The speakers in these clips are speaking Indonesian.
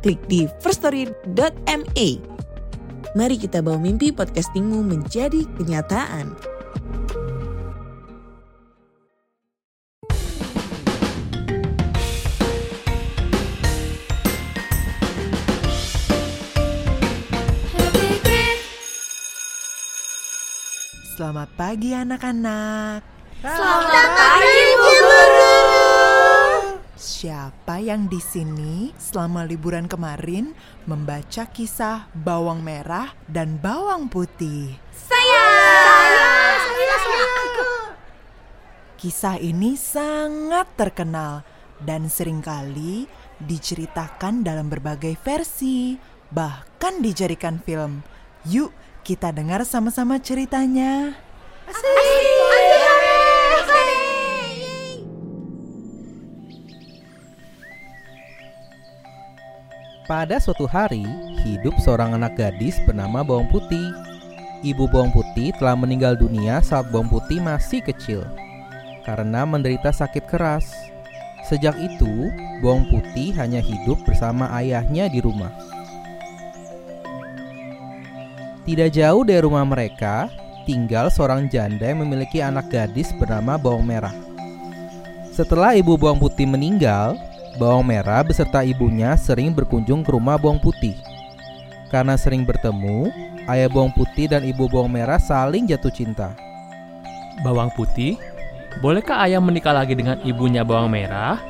klik di firststory.me. Mari kita bawa mimpi podcastingmu menjadi kenyataan. Selamat pagi anak-anak. Selamat pagi Bu Guru. Siapa yang di sini selama liburan kemarin membaca kisah bawang merah dan bawang putih? Saya. Saya. Saya. Saya. Kisah ini sangat terkenal dan sering kali diceritakan dalam berbagai versi, bahkan dijadikan film. Yuk, kita dengar sama-sama ceritanya. Pada suatu hari, hidup seorang anak gadis bernama Bawang Putih. Ibu Bawang Putih telah meninggal dunia saat Bawang Putih masih kecil karena menderita sakit keras. Sejak itu, Bawang Putih hanya hidup bersama ayahnya di rumah. Tidak jauh dari rumah mereka, tinggal seorang janda yang memiliki anak gadis bernama Bawang Merah. Setelah ibu Bawang Putih meninggal, Bawang Merah beserta ibunya sering berkunjung ke rumah Bawang Putih. Karena sering bertemu, ayah Bawang Putih dan ibu Bawang Merah saling jatuh cinta. Bawang Putih, bolehkah ayah menikah lagi dengan ibunya Bawang Merah?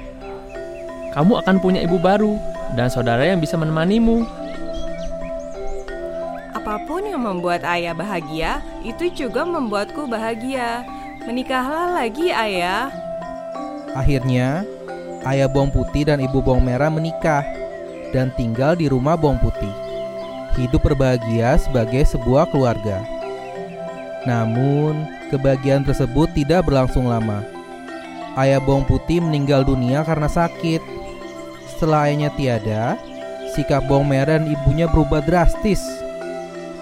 Kamu akan punya ibu baru dan saudara yang bisa menemanimu. Apa pun yang membuat ayah bahagia, itu juga membuatku bahagia. Menikahlah lagi ayah. Akhirnya, ayah Bawang Putih dan ibu Bawang Merah menikah dan tinggal di rumah Bawang Putih. Hidup berbahagia sebagai sebuah keluarga. Namun, kebahagiaan tersebut tidak berlangsung lama. Ayah Bawang Putih meninggal dunia karena sakit. Setelah ayahnya tiada, sikap Bawang Merah dan ibunya berubah drastis.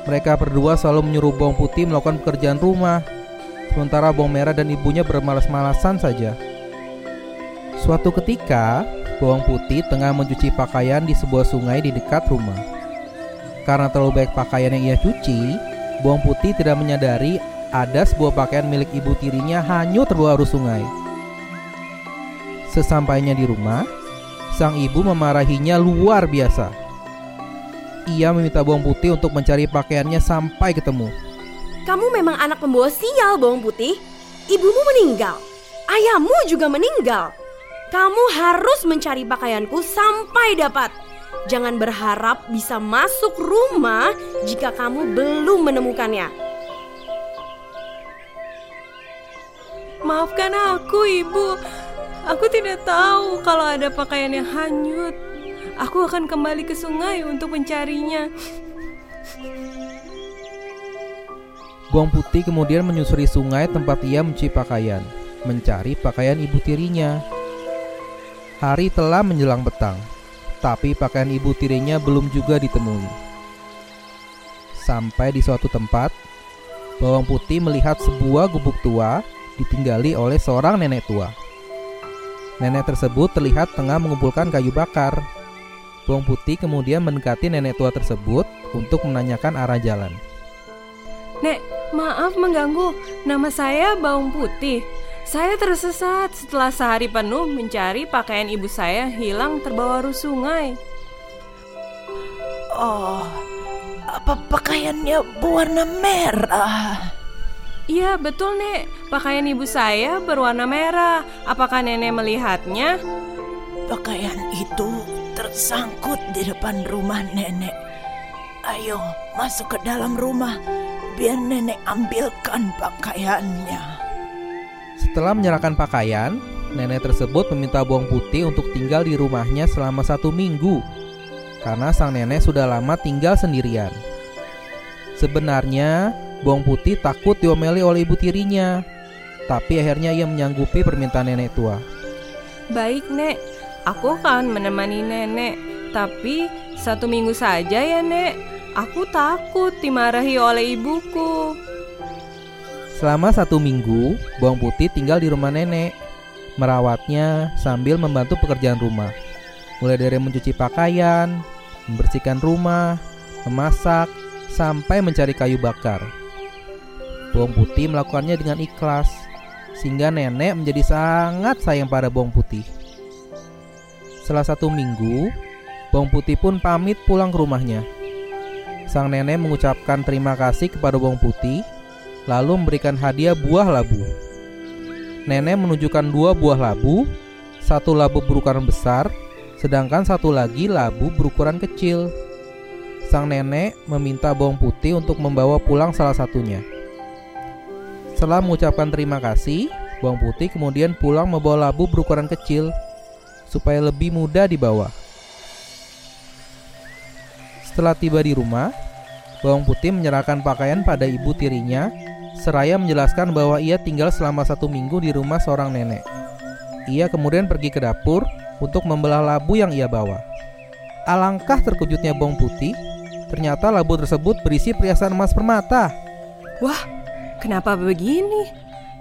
Mereka berdua selalu menyuruh Bawang Putih melakukan pekerjaan rumah, sementara Bawang Merah dan ibunya bermalas-malasan saja. Suatu ketika, Bawang Putih tengah mencuci pakaian di sebuah sungai di dekat rumah. Karena terlalu baik pakaian yang ia cuci, Bawang Putih tidak menyadari ada sebuah pakaian milik ibu tirinya hanyut terbawa arus sungai. Sesampainya di rumah, sang ibu memarahinya luar biasa. Ia meminta Bawang Putih untuk mencari pakaiannya sampai ketemu. Kamu memang anak pembawa sial, Bawang Putih. Ibumu meninggal. Ayahmu juga meninggal. Kamu harus mencari pakaianku sampai dapat. Jangan berharap bisa masuk rumah jika kamu belum menemukannya. Maafkan aku, Ibu. Aku tidak tahu kalau ada pakaian yang hanyut. Aku akan kembali ke sungai untuk mencarinya. Bawang Putih kemudian menyusuri sungai tempat ia mencuci pakaian, mencari pakaian ibu tirinya. Hari telah menjelang petang, tapi pakaian ibu tirinya belum juga ditemui. Sampai di suatu tempat, Bawang Putih melihat sebuah gubuk tua ditinggali oleh seorang nenek tua. Nenek tersebut terlihat tengah mengumpulkan kayu bakar. Bawang Putih kemudian mendekati nenek tua tersebut untuk menanyakan arah jalan. Nek, maaf mengganggu. Nama saya Bawang Putih. Saya tersesat setelah sehari penuh mencari pakaian ibu saya hilang terbawa arus sungai. Oh, apa pakaiannya berwarna merah? Iya, betul, Nek. Pakaian ibu saya berwarna merah. Apakah Nenek melihatnya? Pakaian itu tersangkut di depan rumah nenek. Ayo, masuk ke dalam rumah. Biar nenek ambilkan pakaiannya. Setelah menyerahkan pakaian, nenek tersebut meminta bawang putih untuk tinggal di rumahnya selama satu minggu. karena sang nenek sudah lama tinggal sendirian. Sebenarnya, bawang putih takut diomeli oleh ibu tirinya, tapi akhirnya ia menyanggupi permintaan nenek tua. Baik, Nek. Aku akan menemani nenek, tapi satu minggu saja ya, Nek. Aku takut dimarahi oleh ibuku. Selama satu minggu, bawang putih tinggal di rumah nenek, merawatnya sambil membantu pekerjaan rumah, mulai dari mencuci pakaian, membersihkan rumah, memasak, sampai mencari kayu bakar. Bawang putih melakukannya dengan ikhlas, sehingga nenek menjadi sangat sayang pada bawang putih. Setelah satu minggu, bawang putih pun pamit pulang ke rumahnya. Sang nenek mengucapkan terima kasih kepada bawang putih, lalu memberikan hadiah buah labu. Nenek menunjukkan dua buah labu, satu labu berukuran besar, sedangkan satu lagi labu berukuran kecil. Sang nenek meminta bawang putih untuk membawa pulang salah satunya. Setelah mengucapkan terima kasih, bawang putih kemudian pulang membawa labu berukuran kecil supaya lebih mudah dibawa. Setelah tiba di rumah, bawang putih menyerahkan pakaian pada ibu tirinya seraya menjelaskan bahwa ia tinggal selama satu minggu di rumah seorang nenek. Ia kemudian pergi ke dapur untuk membelah labu yang ia bawa. Alangkah terkejutnya bawang putih Ternyata labu tersebut berisi perhiasan emas permata. Wah, kenapa begini?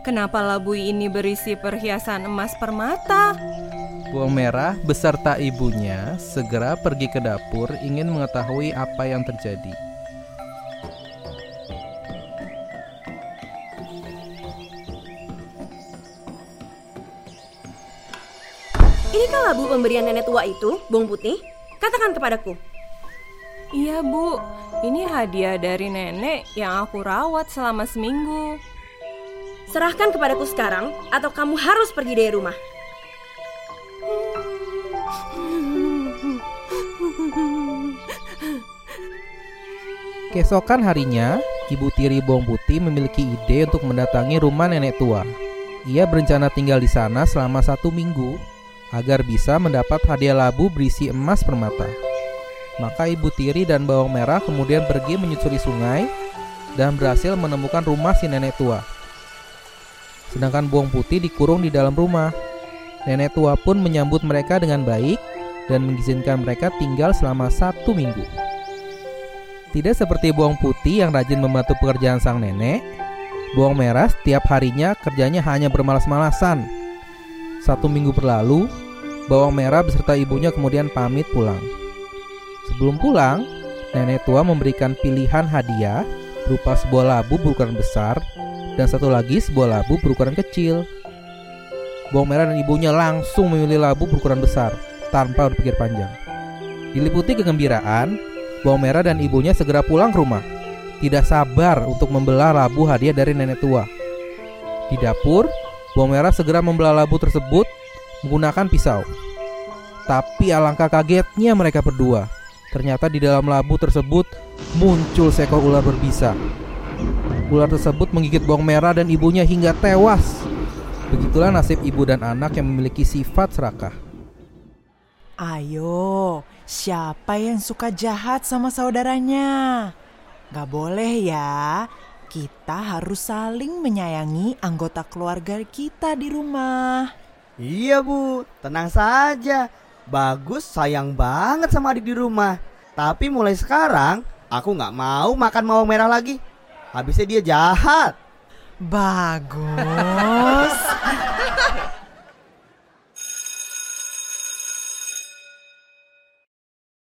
Kenapa labu ini berisi perhiasan emas permata? Buang merah beserta ibunya segera pergi ke dapur ingin mengetahui apa yang terjadi. Inikah labu pemberian nenek tua itu, Bong Putih? Katakan kepadaku. Iya bu, ini hadiah dari nenek yang aku rawat selama seminggu. Serahkan kepadaku sekarang atau kamu harus pergi dari rumah. Keesokan harinya, Ibu Tiri Bawang Putih memiliki ide untuk mendatangi rumah nenek tua. Ia berencana tinggal di sana selama satu minggu agar bisa mendapat hadiah labu berisi emas permata. Maka ibu tiri dan bawang merah kemudian pergi menyusuri sungai dan berhasil menemukan rumah si nenek tua. Sedangkan bawang putih dikurung di dalam rumah. Nenek tua pun menyambut mereka dengan baik dan mengizinkan mereka tinggal selama satu minggu. Tidak seperti bawang putih yang rajin membantu pekerjaan sang nenek, bawang merah setiap harinya kerjanya hanya bermalas-malasan. Satu minggu berlalu, bawang merah beserta ibunya kemudian pamit pulang. Sebelum pulang, nenek tua memberikan pilihan hadiah berupa sebuah labu berukuran besar dan satu lagi sebuah labu berukuran kecil. Bawang merah dan ibunya langsung memilih labu berukuran besar tanpa berpikir panjang. Diliputi kegembiraan, bawang merah dan ibunya segera pulang ke rumah. Tidak sabar untuk membelah labu hadiah dari nenek tua. Di dapur, bawang merah segera membelah labu tersebut menggunakan pisau. Tapi alangkah kagetnya mereka berdua Ternyata di dalam labu tersebut muncul seekor ular berbisa. Ular tersebut menggigit bawang merah dan ibunya hingga tewas. Begitulah nasib ibu dan anak yang memiliki sifat serakah. Ayo, siapa yang suka jahat sama saudaranya? Gak boleh ya. Kita harus saling menyayangi anggota keluarga kita di rumah. Iya bu, tenang saja. Bagus sayang banget sama adik di rumah. Tapi mulai sekarang aku nggak mau makan bawang merah lagi. Habisnya dia jahat. Bagus.